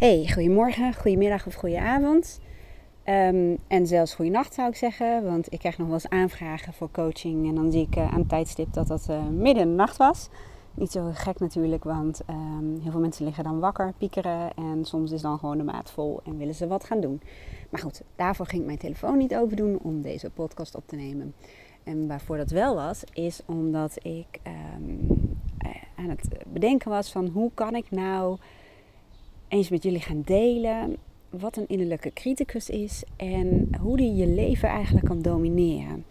Hey, goedemorgen, goedemiddag of goedenavond. Um, en zelfs goeienacht zou ik zeggen, want ik krijg nog wel eens aanvragen voor coaching. En dan zie ik uh, aan het tijdstip dat dat uh, midden in de nacht was. Niet zo gek natuurlijk, want um, heel veel mensen liggen dan wakker, piekeren. En soms is dan gewoon de maat vol en willen ze wat gaan doen. Maar goed, daarvoor ging ik mijn telefoon niet over doen om deze podcast op te nemen. En waarvoor dat wel was, is omdat ik um, aan het bedenken was van hoe kan ik nou eens met jullie gaan delen wat een innerlijke criticus is en hoe die je leven eigenlijk kan domineren.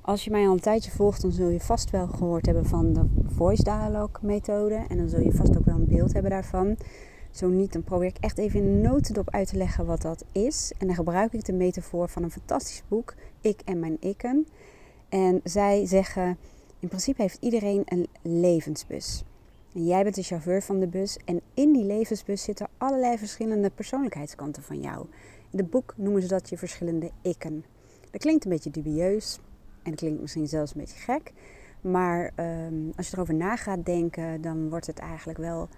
Als je mij al een tijdje volgt, dan zul je vast wel gehoord hebben van de voice dialogue methode. En dan zul je vast ook wel een beeld hebben daarvan. Zo niet, dan probeer ik echt even in notendop uit te leggen wat dat is. En dan gebruik ik de metafoor van een fantastisch boek, Ik en mijn ikken. En zij zeggen, in principe heeft iedereen een levensbus. Jij bent de chauffeur van de bus en in die levensbus zitten allerlei verschillende persoonlijkheidskanten van jou. In het boek noemen ze dat je verschillende ikken. Dat klinkt een beetje dubieus en dat klinkt misschien zelfs een beetje gek. Maar um, als je erover na gaat denken, dan wordt het eigenlijk wel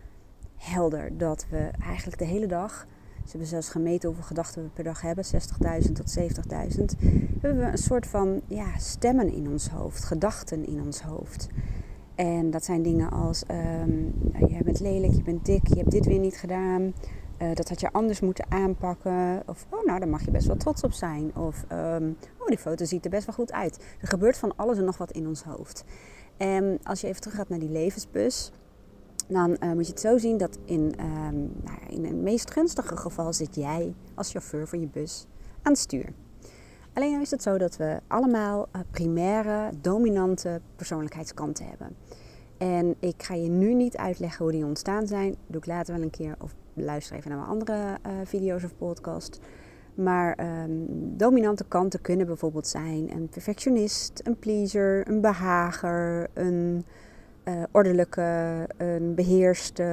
helder dat we eigenlijk de hele dag, ze hebben zelfs gemeten hoeveel gedachten we per dag hebben, 60.000 tot 70.000, hebben we een soort van ja, stemmen in ons hoofd, gedachten in ons hoofd. En dat zijn dingen als, um, je bent lelijk, je bent dik, je hebt dit weer niet gedaan. Uh, dat had je anders moeten aanpakken. Of, oh nou, daar mag je best wel trots op zijn. Of, um, oh, die foto ziet er best wel goed uit. Er gebeurt van alles en nog wat in ons hoofd. En als je even terug gaat naar die levensbus, dan uh, moet je het zo zien dat in, um, nou, in het meest gunstige geval zit jij als chauffeur van je bus aan het stuur. Alleen is het zo dat we allemaal uh, primaire, dominante persoonlijkheidskanten hebben. En ik ga je nu niet uitleggen hoe die ontstaan zijn. Dat doe ik later wel een keer. Of luister even naar mijn andere uh, video's of podcast. Maar um, dominante kanten kunnen bijvoorbeeld zijn een perfectionist, een pleaser, een behager, een uh, ordelijke, een beheerste,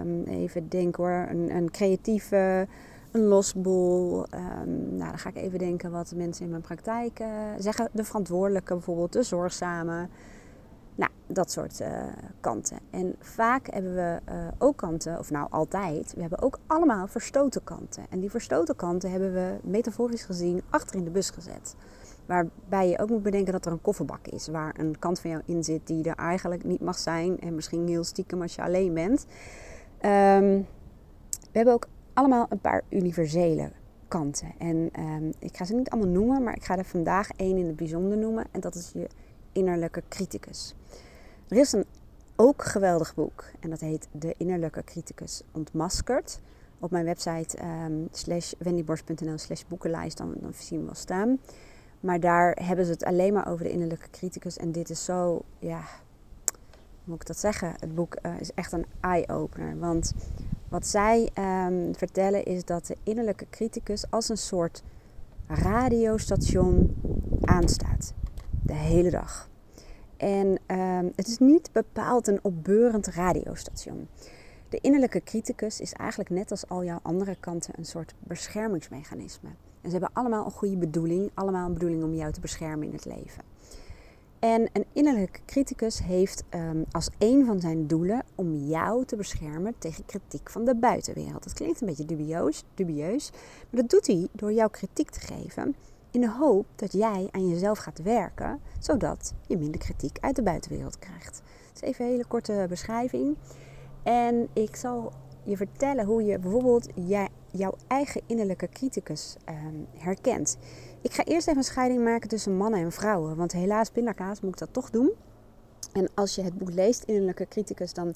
um, even denken hoor, een, een creatieve, een losbol. Um, nou, dan ga ik even denken wat mensen in mijn praktijk uh, zeggen. De verantwoordelijke bijvoorbeeld, de zorgzame. Nou, dat soort uh, kanten. En vaak hebben we uh, ook kanten, of nou altijd, we hebben ook allemaal verstoten kanten. En die verstoten kanten hebben we metaforisch gezien achter in de bus gezet. Waarbij je ook moet bedenken dat er een kofferbak is waar een kant van jou in zit die er eigenlijk niet mag zijn. En misschien heel stiekem als je alleen bent. Um, we hebben ook allemaal een paar universele kanten. En um, ik ga ze niet allemaal noemen, maar ik ga er vandaag één in het bijzonder noemen. En dat is je innerlijke criticus. Er is een ook geweldig boek en dat heet De Innerlijke Criticus Ontmaskerd. Op mijn website um, slash wendyborst.nl slash boekenlijst, dan, dan zien we wel staan. Maar daar hebben ze het alleen maar over de innerlijke criticus. En dit is zo, ja, hoe moet ik dat zeggen? Het boek uh, is echt een eye-opener. Want wat zij um, vertellen is dat de innerlijke criticus als een soort radiostation aanstaat. De hele dag. En um, het is niet bepaald een opbeurend radiostation. De innerlijke criticus is eigenlijk net als al jouw andere kanten een soort beschermingsmechanisme. En ze hebben allemaal een goede bedoeling, allemaal een bedoeling om jou te beschermen in het leven. En een innerlijke criticus heeft um, als een van zijn doelen om jou te beschermen tegen kritiek van de buitenwereld. Dat klinkt een beetje dubieus, dubieus, maar dat doet hij door jou kritiek te geven in de hoop dat jij aan jezelf gaat werken, zodat je minder kritiek uit de buitenwereld krijgt. Is even een hele korte beschrijving. En ik zal je vertellen hoe je bijvoorbeeld jij, jouw eigen innerlijke criticus um, herkent. Ik ga eerst even een scheiding maken tussen mannen en vrouwen. Want helaas, pindakaas, moet ik dat toch doen. En als je het boek leest, Innerlijke Criticus, dan,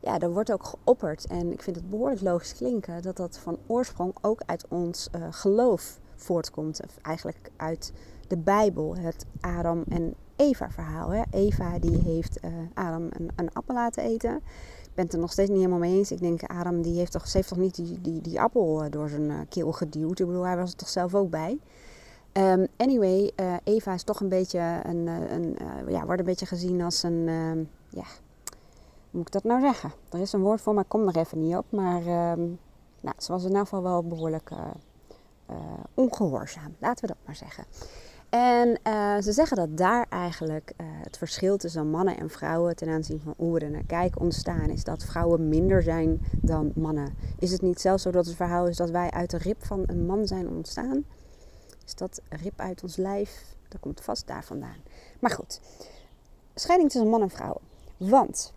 ja, dan wordt ook geopperd. En ik vind het behoorlijk logisch klinken dat dat van oorsprong ook uit ons uh, geloof voortkomt. Of eigenlijk uit de Bijbel, het Adam en Eva verhaal. Hè? Eva die heeft uh, Adam een, een, appel laten eten. Ik ben het er nog steeds niet helemaal mee eens. Ik denk, Adam die heeft toch, niet die, die, die appel uh, door zijn keel geduwd. Ik bedoel, hij was er toch zelf ook bij. Um, anyway, uh, Eva is toch een beetje een, een uh, ja, wordt een beetje gezien als een, uh, ja, hoe moet ik dat nou zeggen? Er is een woord voor, maar ik kom er even niet op. Maar um, nou, ze was in ieder geval wel behoorlijk ongehoorzaam, laten we dat maar zeggen. En ze zeggen dat daar eigenlijk het verschil tussen mannen en vrouwen ten aanzien van hoe we er naar ontstaan is. Dat vrouwen minder zijn dan mannen. Is het niet zelfs zo dat het verhaal is dat wij uit de rib van een man zijn ontstaan? Is dat rib uit ons lijf? Dat komt vast daar vandaan. Maar goed, scheiding tussen man en vrouw. Want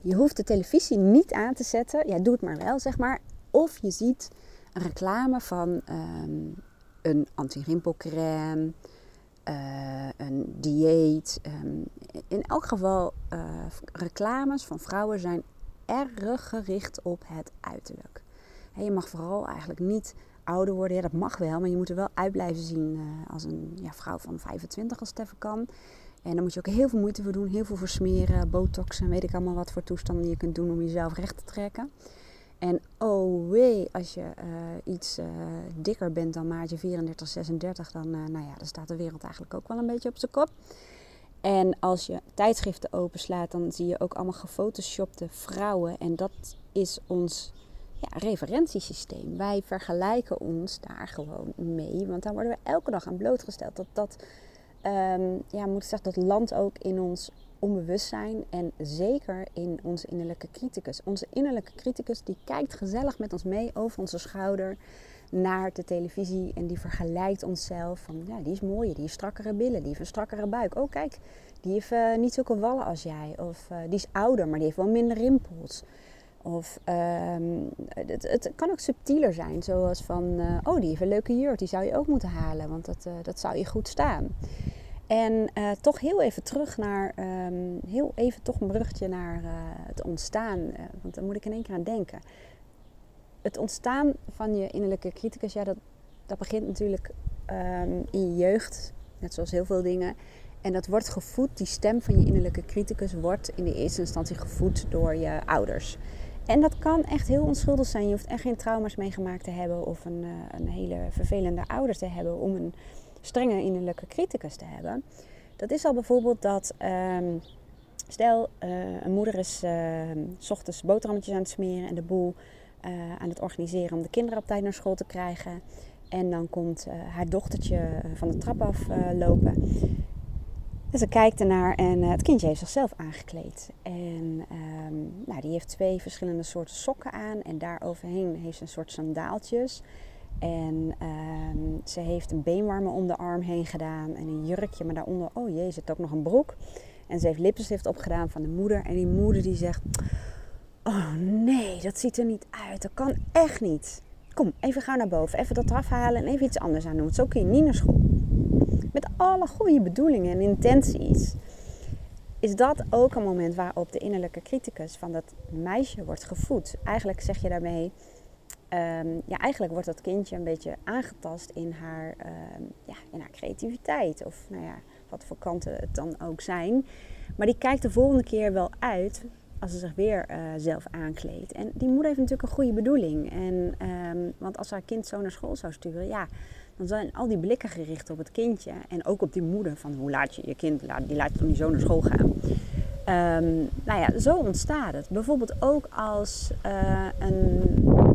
je hoeft de televisie niet aan te zetten. Ja, doe het maar wel, zeg maar. Of je ziet een reclame van um, een anti-rimpelcrème, uh, een dieet. Um, in elk geval, uh, reclames van vrouwen zijn erg gericht op het uiterlijk. Je mag vooral eigenlijk niet ouder worden. Ja, dat mag wel, maar je moet er wel uit blijven zien uh, als een ja, vrouw van 25 als het kan. En dan moet je ook heel veel moeite voor doen, heel veel versmeren, botoxen, weet ik allemaal wat voor toestanden je kunt doen om jezelf recht te trekken. En oh wee, als je uh, iets uh, dikker bent dan maatje 34, 36, dan, nou ja, dan staat de wereld eigenlijk ook wel een beetje op zijn kop. En als je tijdschriften openslaat, dan zie je ook allemaal gefotoshopte vrouwen. En dat is ons ja, referentiesysteem. Wij vergelijken ons daar gewoon mee, want daar worden we elke dag aan blootgesteld. Dat dat, um, ja, moet ik zeggen, dat land ook in ons onbewustzijn en zeker in onze innerlijke criticus. Onze innerlijke criticus die kijkt gezellig met ons mee over onze schouder naar de televisie en die vergelijkt onszelf van ja, die is mooier, die heeft strakkere billen, die heeft een strakkere buik. Oh kijk, die heeft uh, niet zulke wallen als jij. Of uh, die is ouder, maar die heeft wel minder rimpels. Of um, het, het, kan ook subtieler zijn, zoals van uh, oh die heeft een leuke jurk, die zou je ook moeten halen, want dat, dat zou je goed staan. En uh, toch heel even terug naar, um, heel even toch een bruggetje naar het ontstaan. Want daar moet ik in één keer aan denken. Het ontstaan van je innerlijke criticus, ja, dat, dat begint natuurlijk um, in je jeugd. Net zoals heel veel dingen. En dat wordt gevoed, die stem van je innerlijke criticus wordt in de eerste instantie gevoed door je ouders. En dat kan echt heel onschuldig zijn. Je hoeft echt geen trauma's meegemaakt te hebben of een, een hele vervelende ouder te hebben om een strenge innerlijke criticus te hebben. Dat is al bijvoorbeeld dat, um, stel uh, een moeder is uh, s ochtends boterhammetjes aan het smeren en de boel uh, aan het organiseren om de kinderen op tijd naar school te krijgen. En dan komt haar dochtertje van de trap af lopen. En ze kijkt ernaar en het kindje heeft zichzelf aangekleed. En um, nou, die heeft twee verschillende soorten sokken aan. En daar overheen heeft ze een soort sandaaltjes. En um, ze heeft een beenwarmer om de arm heen gedaan en een jurkje, maar daaronder, oh jee, zit ook nog een broek. En ze heeft lippenstift opgedaan van de moeder. En die moeder die zegt, oh nee, dat ziet er niet uit. Dat kan echt niet. Kom, even ga naar boven, even dat eraf halen en even iets anders aan doen. Zo kun je niet naar school. Met alle goede bedoelingen en intenties. Is dat ook een moment waarop de innerlijke criticus van dat meisje wordt gevoed? Eigenlijk zeg je daarmee, um, ja, eigenlijk wordt dat kindje een beetje aangetast in haar, um, ja, in haar creativiteit. Of nou ja, wat voor kanten het dan ook zijn. Maar die kijkt de volgende keer wel uit als ze zich weer uh, zelf aankleedt. En die moeder heeft natuurlijk een goede bedoeling. En, um, want als haar kind zo naar school zou sturen, ja, dan zijn al die blikken gericht op het kindje. En ook op die moeder van hoe laat je je kind, die laat je toch niet zo naar school gaan. Um, nou ja, zo ontstaat het. Bijvoorbeeld ook als uh, een,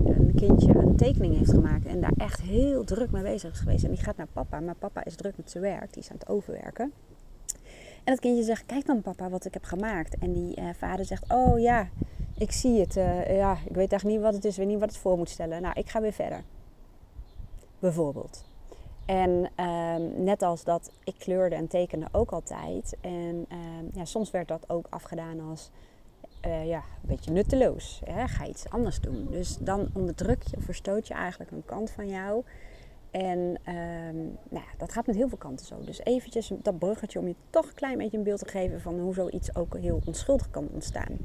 een, kindje een tekening heeft gemaakt en daar echt heel druk mee bezig is geweest. En die gaat naar papa, maar papa is druk met zijn werk, die is aan het overwerken. En dat kindje zegt, kijk dan papa wat ik heb gemaakt. En die uh, vader zegt, oh ja, ik zie het. Uh, ja, ik weet echt niet wat het is, weet niet wat het voor moet stellen. Nou, ik ga weer verder. Bijvoorbeeld. En um, net als dat, ik kleurde en tekende ook altijd. En um, ja, soms werd dat ook afgedaan als uh, ja, een beetje nutteloos. Hè? Ga iets anders doen. Dus dan onderdruk je of verstoot je eigenlijk een kant van jou. En um, nou ja, dat gaat met heel veel kanten zo. Dus eventjes dat bruggetje om je toch een klein beetje een beeld te geven van hoe zoiets ook heel onschuldig kan ontstaan.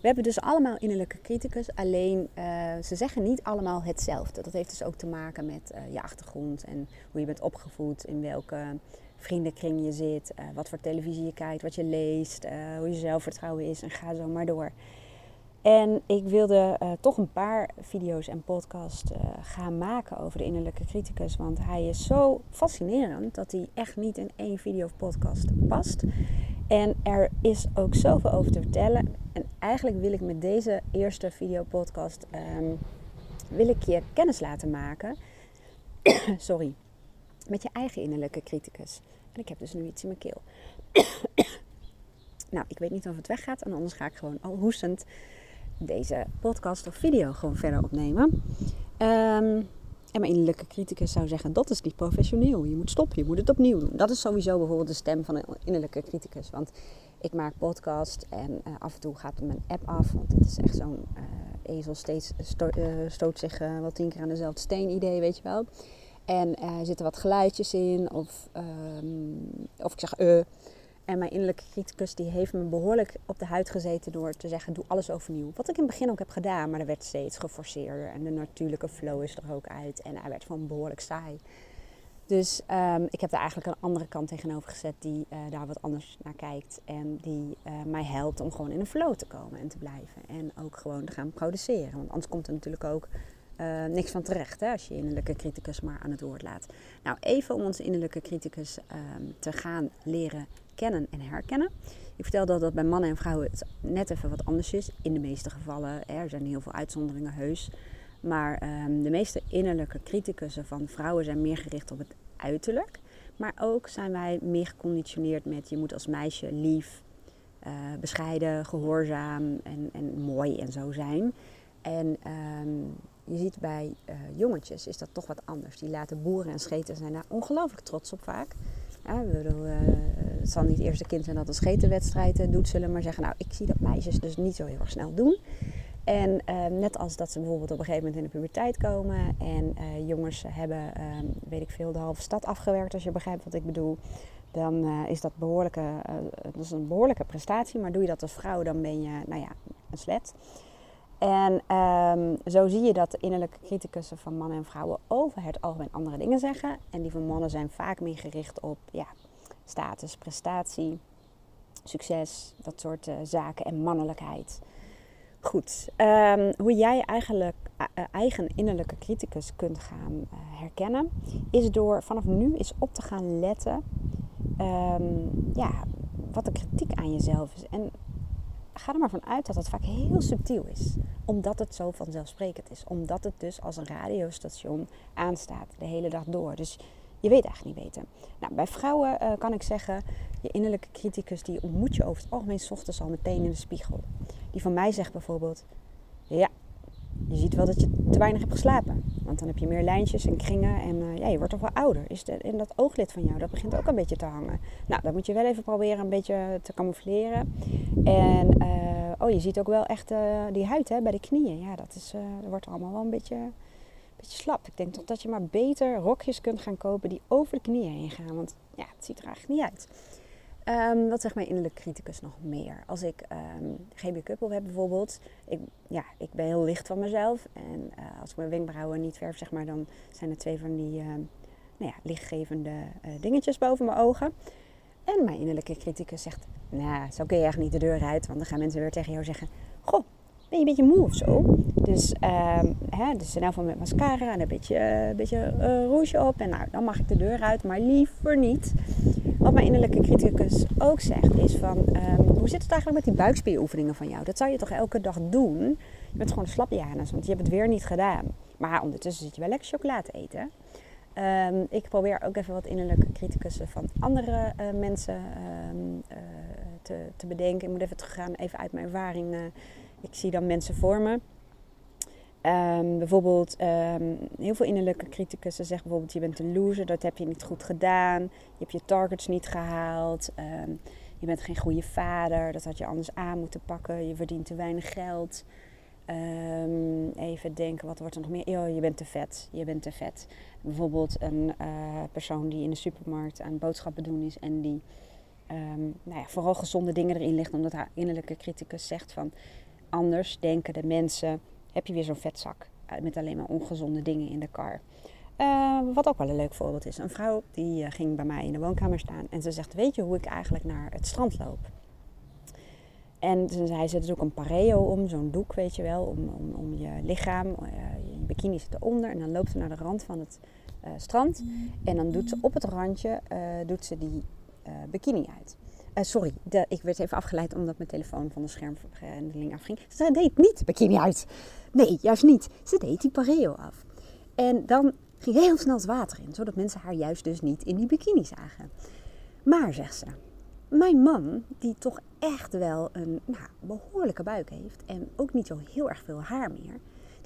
We hebben dus allemaal innerlijke criticus, alleen uh, ze zeggen niet allemaal hetzelfde. Dat heeft dus ook te maken met uh, je achtergrond en hoe je bent opgevoed, in welke vriendenkring je zit, uh, wat voor televisie je kijkt, wat je leest, hoe je zelfvertrouwen is en ga zo maar door. En ik wilde toch een paar video's en podcasts gaan maken over de innerlijke criticus, want hij is zo fascinerend dat hij echt niet in één video of podcast past. En er is ook zoveel over te vertellen. En eigenlijk wil ik met deze eerste videopodcast um, wil ik je kennis laten maken. Sorry. met je eigen innerlijke criticus. En ik heb dus nu iets in mijn keel. nou, ik weet niet of het weggaat. Anders ga ik gewoon al hoestend deze podcast of video gewoon verder opnemen. Um, en mijn innerlijke criticus zou zeggen, dat is niet professioneel. Je moet stoppen, je moet het opnieuw doen. Dat is sowieso bijvoorbeeld de stem van een innerlijke criticus. Want ik maak podcast en uh, af en toe gaat mijn app af. Want het is echt zo'n uh, ezel steeds uh, stoot zich wel tien keer aan dezelfde steen idee, weet je wel. En er zitten wat geluidjes in. Of, um, of ik zeg eh. En mijn innerlijke criticus die heeft me behoorlijk op de huid gezeten door te zeggen: doe alles overnieuw. Wat ik in het begin ook heb gedaan, maar er werd steeds geforceerder. En de natuurlijke flow is er ook uit. En hij werd gewoon behoorlijk saai. Dus um, ik heb er eigenlijk een andere kant tegenover gezet die uh, daar wat anders naar kijkt. En die uh, mij helpt om gewoon in een flow te komen en te blijven. En ook gewoon te gaan produceren. Want anders komt er natuurlijk ook uh, niks van terecht hè, als je innerlijke criticus maar aan het woord laat. Nou, even om onze innerlijke criticus um, te gaan leren kennen en herkennen. Ik vertelde dat bij mannen en vrouwen het net even wat anders is. In de meeste gevallen, er zijn heel veel uitzonderingen heus. Maar um, de meeste innerlijke criticussen van vrouwen zijn meer gericht op het uiterlijk. Maar ook zijn wij meer geconditioneerd met je moet als meisje lief, uh, bescheiden, gehoorzaam en, en mooi en zo zijn. En um, je ziet bij uh, jongetjes is dat toch wat anders. Die laten boeren en scheten zijn daar ongelooflijk trots op vaak. Ja, bedoel, uh, het zal niet het eerste kind zijn dat een schetenwedstrijd doet, zullen maar zeggen. Nou, ik zie dat meisjes dus niet zo heel erg snel doen. En net als dat ze bijvoorbeeld op een gegeven moment in de puberteit komen. En jongens hebben, ehm, weet ik veel, de halve stad afgewerkt, als je begrijpt wat ik bedoel. Dan is dat, behoorlijke, dat is een behoorlijke prestatie. Maar doe je dat als vrouw, dan ben je, nou ja, een slet. En um, zo zie je dat de innerlijke criticussen van mannen en vrouwen over het algemeen andere dingen zeggen. En die van mannen zijn vaak meer gericht op ja, status, prestatie, succes, dat soort uh, zaken en mannelijkheid. Goed, um, hoe jij eigenlijk uh, eigen innerlijke criticus kunt gaan herkennen, is door vanaf nu eens op te gaan letten um, ja, wat de kritiek aan jezelf is. En ga er maar vanuit dat het vaak heel subtiel is. Omdat het zo vanzelfsprekend is. Omdat het dus als een radiostation aanstaat de hele dag door. Dus je weet eigenlijk niet weten. Nou, bij vrouwen uh, kan ik zeggen, je innerlijke criticus die ontmoet je over het algemeen ochtends al meteen in de spiegel. Die van mij zegt bijvoorbeeld, ja, je ziet wel dat je te weinig hebt geslapen. Want dan heb je meer lijntjes en kringen en uh, ja, je wordt toch wel ouder. Is de, en dat ooglid van jou, dat begint ook een beetje te hangen. Nou, dat moet je wel even proberen een beetje te camoufleren. En uh, oh, je ziet ook wel echt uh, die huid hè, bij de knieën. Ja, dat, is, dat wordt allemaal wel een beetje, een beetje slap. Ik denk toch dat je maar beter rokjes kunt gaan kopen die over de knieën heen gaan. Want ja, het ziet er eigenlijk niet uit. Um, wat zegt mijn innerlijke criticus nog meer? Als ik geen make-up op heb bijvoorbeeld, ik, ja, ik ben heel licht van mezelf. En uh, als ik mijn wenkbrauwen niet verf, zeg maar, dan zijn er twee van die uh, nou ja, lichtgevende uh, dingetjes boven mijn ogen. En mijn innerlijke criticus zegt, nou, zo kun je echt niet de deur uit. Want dan gaan mensen weer tegen jou zeggen, goh, ben je een beetje moe of zo? Dus, um, hè, dus in elk met mascara en een beetje, een beetje rouge op. En nou, dan mag ik de deur uit, maar liever niet. Wat mijn innerlijke criticus ook zegt is van... Um, hoe zit het eigenlijk met die buikspieroefeningen van jou? Dat zou je toch elke dag doen? Je bent gewoon een slapjanus, want je hebt het weer niet gedaan. Maar ondertussen zit je wel lekker chocolade eten. Um, ik probeer ook even wat innerlijke criticussen van andere uh, mensen um, uh, te, te, bedenken. Ik moet even teruggaan, even uit mijn ervaring. Uh, ik zie dan mensen voor me. Um, bijvoorbeeld, um, heel veel innerlijke criticussen zeggen bijvoorbeeld: je bent een loser, dat heb je niet goed gedaan, je hebt je targets niet gehaald, um, je bent geen goede vader, dat had je anders aan moeten pakken, je verdient te weinig geld. even denken, wat wordt er nog meer? Je bent te vet, je bent te vet. Bijvoorbeeld een uh, persoon die in de supermarkt aan boodschappen doen is en die nou ja, vooral gezonde dingen erin legt, omdat haar innerlijke criticus zegt van anders denken de mensen heb je weer zo'n vetzak met alleen maar ongezonde dingen in de kar. Uh, wat ook wel een leuk voorbeeld is. Een vrouw die uh, ging bij mij in de woonkamer staan en ze zegt: Weet je hoe ik eigenlijk naar het strand loop? En ze zei: Ze ook een pareo om, zo'n doek, weet je wel, om, om, je lichaam. Je bikini zit eronder en dan loopt ze naar de rand van het strand. En dan doet ze op het randje doet ze die bikini uit. Uh, sorry, ik werd even afgeleid omdat mijn telefoon van de schermvergrendeling afging. Ze deed niet bikini uit. Nee, juist niet. Ze deed die pareo af. En dan Ging heel snel het water in, zodat mensen haar juist dus niet in die bikini zagen. Maar, zegt ze, mijn man, die toch echt wel een nou, behoorlijke buik heeft en ook niet zo heel erg veel haar meer,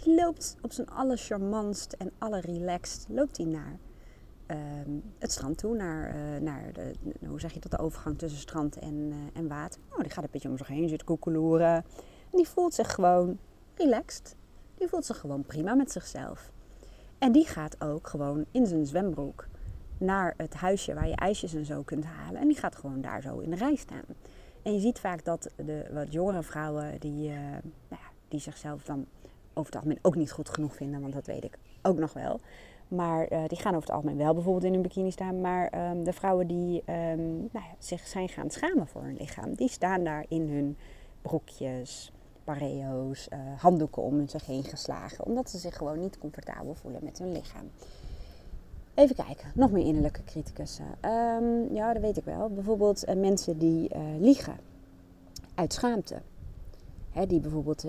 die loopt op zijn allercharmantst en allerrelaxed, loopt hij naar ehm, het strand toe, naar, uh, naar de, hoe zeg je dat, de overgang tussen strand en, uh, en water. Oh, die gaat een beetje om zich heen zitten koekeloeren. En die voelt zich gewoon relaxed. Die voelt zich gewoon prima met zichzelf. En die gaat ook gewoon in zijn zwembroek naar het huisje waar je ijsjes en zo kunt halen. En die gaat gewoon daar zo in de rij staan. En je ziet vaak dat de wat jongere vrouwen die, uh, nou ja, die zichzelf dan over het algemeen ook niet goed genoeg vinden, want dat weet ik ook nog wel. Maar uh, die gaan over het algemeen wel bijvoorbeeld in een bikini staan. Maar um, de vrouwen die um, nou ja, zich zijn gaan schamen voor hun lichaam, die staan daar in hun broekjes, pareo's, uh, handdoeken om zich heen geslagen. Omdat ze zich gewoon niet comfortabel voelen met hun lichaam. Even kijken, nog meer innerlijke criticussen. Um, ja, dat weet ik wel. Bijvoorbeeld mensen die liegen uit schaamte. Hè, die bijvoorbeeld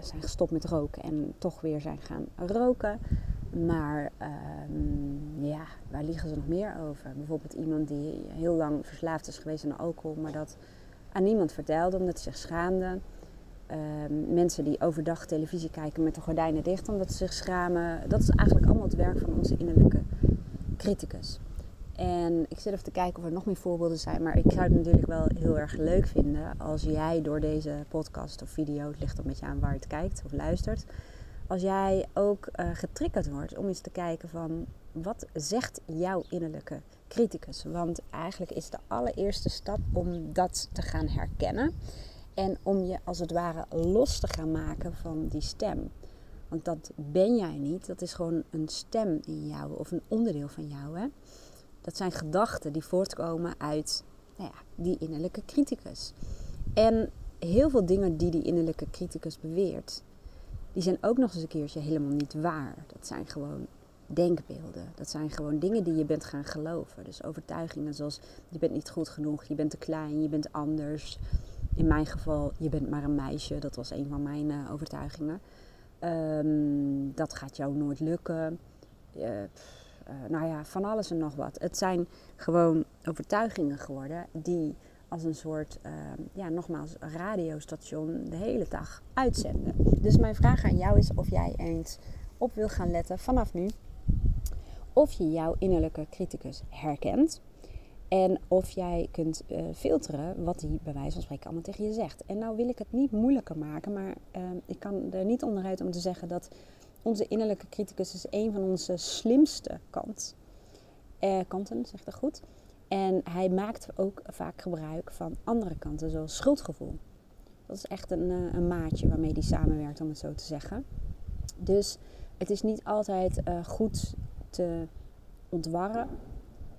zijn gestopt met roken en toch weer zijn gaan roken. Maar um, ja, waar liegen ze nog meer over? Bijvoorbeeld iemand die heel lang verslaafd is geweest aan alcohol, maar dat aan niemand vertelde omdat hij zich schaamde. Um, mensen die overdag televisie kijken met de gordijnen dicht omdat ze zich schamen. Dat is eigenlijk allemaal het werk van onze innerlijke criticus. En ik zit even te kijken of er nog meer voorbeelden zijn. Maar ik zou het natuurlijk wel heel erg leuk vinden als jij door deze podcast of video, het ligt een beetje aan waar je het kijkt of luistert. Als jij ook uh, getriggerd wordt om eens te kijken van wat zegt jouw innerlijke criticus? Want eigenlijk is de allereerste stap om dat te gaan herkennen. En om je als het ware los te gaan maken van die stem. Want dat ben jij niet. Dat is gewoon een stem in jou of een onderdeel van jou. Hè? Dat zijn gedachten die voortkomen uit nou ja, die innerlijke criticus. En heel veel dingen die die innerlijke criticus beweert, die zijn ook nog eens een keertje helemaal niet waar. Dat zijn gewoon denkbeelden. Dat zijn gewoon dingen die je bent gaan geloven. Dus overtuigingen zoals je bent niet goed genoeg, je bent te klein, je bent anders. In mijn geval, je bent maar een meisje. Dat was een van mijn uh, overtuigingen. Um, dat gaat jou nooit lukken. Uh, nou ja, van alles en nog wat. Het zijn gewoon overtuigingen geworden die als een soort, uh, ja, nogmaals, radiostation de hele dag uitzenden. Dus mijn vraag aan jou is of jij eens op wil gaan letten vanaf nu. Of je jouw innerlijke criticus herkent. En of jij kunt uh, filteren wat hij bij wijze van spreken allemaal tegen je zegt. En nou wil ik het niet moeilijker maken, maar uh, ik kan er niet onderuit om te zeggen dat onze innerlijke criticus is een van onze slimste kant, uh, kanten, zegt dat goed. En hij maakt ook vaak gebruik van andere kanten, zoals schuldgevoel. Dat is echt een, een maatje waarmee hij samenwerkt, om het zo te zeggen. Dus het is niet altijd goed te ontwarren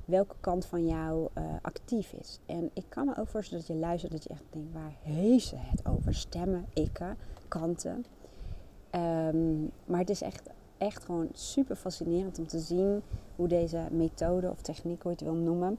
welke kant van jou uh, actief is. En ik kan me ook voorstellen dat je luistert dat je echt denkt, waar heeft ze het over? Stemmen, ikken, kanten. Um, maar het is echt, echt gewoon super fascinerend om te zien hoe deze methode of techniek, hoe je het wil noemen,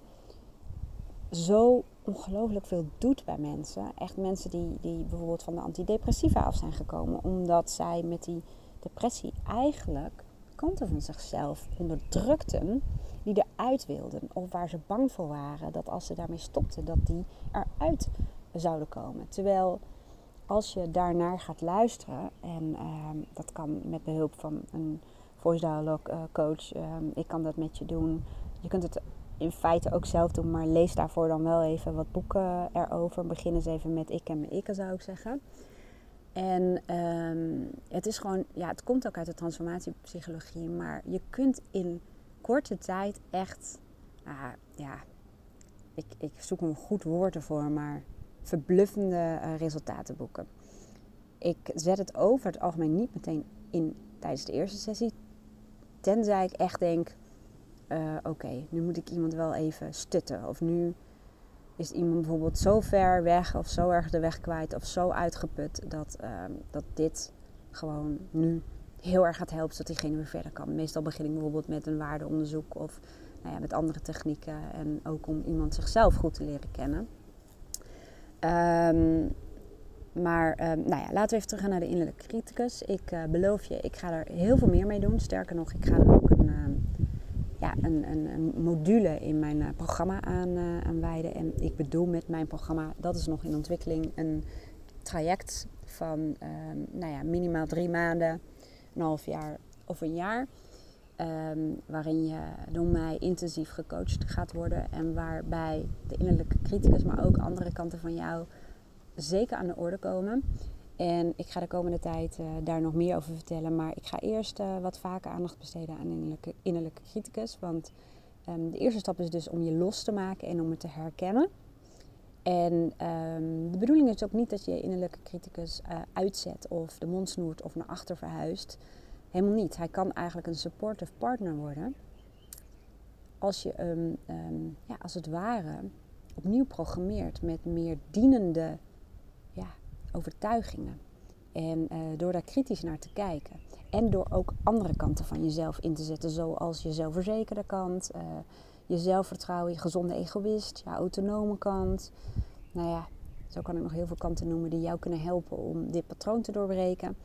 zo ongelooflijk veel doet bij mensen. Echt mensen die, die bijvoorbeeld van de antidepressiva af zijn gekomen, omdat zij met die depressie eigenlijk kanten van zichzelf onderdrukten die eruit wilden. Of waar ze bang voor waren dat als ze daarmee stopten, dat die eruit zouden komen. Terwijl als je daarnaar gaat luisteren, en uh, dat kan met behulp van een voice dialogue uh, coach, uh, ik kan dat met je doen. Je kunt het in feite ook zelf doen, maar lees daarvoor dan wel even wat boeken erover. Begin eens even met Ik en mijn ikke, zou ik zeggen. En um, het is gewoon, ja, het komt ook uit de transformatiepsychologie, maar je kunt in korte tijd echt, uh, ja, ik, ik zoek een goed woord ervoor, maar verbluffende uh, resultaten boeken. Ik zet het over het algemeen niet meteen in tijdens de eerste sessie, tenzij ik echt denk, uh, oké, nu moet ik iemand wel even stutten. Of nu is iemand bijvoorbeeld zo ver weg of zo erg de weg kwijt of zo uitgeput dat, uh, dat dit gewoon nu heel erg gaat helpen zodat diegene weer verder kan. Meestal begin ik bijvoorbeeld met een waardeonderzoek of nou ja, met andere technieken en ook om iemand zichzelf goed te leren kennen. Um, Maar uh, nou ja, laten we even teruggaan naar de innerlijke criticus. Ik uh, beloof je, ik ga er heel veel meer mee doen. Sterker nog, ik ga er ja, een, een, een, module in mijn eh, programma aan, wijden. En ik bedoel met mijn programma, dat is nog in ontwikkeling, een traject van ehm, nou ja, minimaal drie maanden, een half jaar of een jaar. Um, waarin je door mij intensief gecoacht gaat worden. En waarbij de innerlijke criticus, maar ook andere kanten van jou zeker aan de orde komen. En ik ga de komende tijd uh, daar nog meer over vertellen. Maar ik ga eerst uh, wat vaker aandacht besteden aan innerlijke, innerlijke criticus. Want um, de eerste stap is dus om je los te maken en om het te herkennen. En um, de bedoeling is ook niet dat je innerlijke criticus uh, uitzet of de mond snoert of naar achter verhuist. Helemaal niet. Hij kan eigenlijk een supportive partner worden. Als je hem, um, ja, als het ware, opnieuw programmeert met meer dienende overtuigingen. En uh, door daar kritisch naar te kijken. En door ook andere kanten van jezelf in te zetten, zoals je zelfverzekerde kant, uh, je zelfvertrouwen, je gezonde egoïst, je autonome kant. Nou ja, zo kan ik nog heel veel kanten noemen die jou kunnen helpen om dit patroon te doorbreken.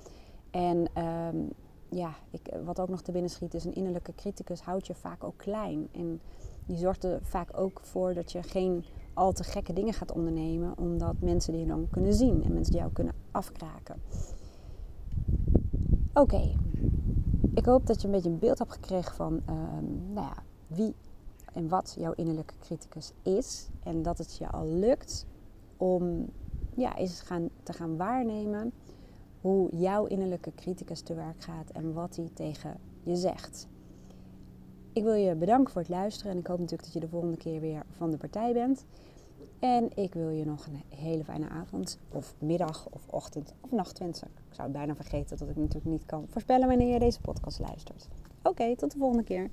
En um, ja, ik, wat ook nog te binnen schiet is een innerlijke criticus houdt je vaak ook klein. En die zorgt er vaak ook voor dat je geen al te gekke dingen gaat ondernemen, omdat mensen die je dan kunnen zien en mensen die jou kunnen afkraken. Oké, ik hoop dat je een beetje een beeld hebt gekregen van um, nou ja, wie en wat jouw innerlijke criticus is. En dat het je al lukt om ja, eens gaan, te gaan waarnemen hoe jouw innerlijke criticus te werk gaat en wat hij tegen je zegt. Ik wil je bedanken voor het luisteren en ik hoop natuurlijk dat je de volgende keer weer van de partij bent. En ik wil je nog een hele fijne avond, of middag, of ochtend, of nacht wensen. Ik zou bijna vergeten dat ik natuurlijk niet kan voorspellen wanneer je deze podcast luistert. Oké, tot de volgende keer.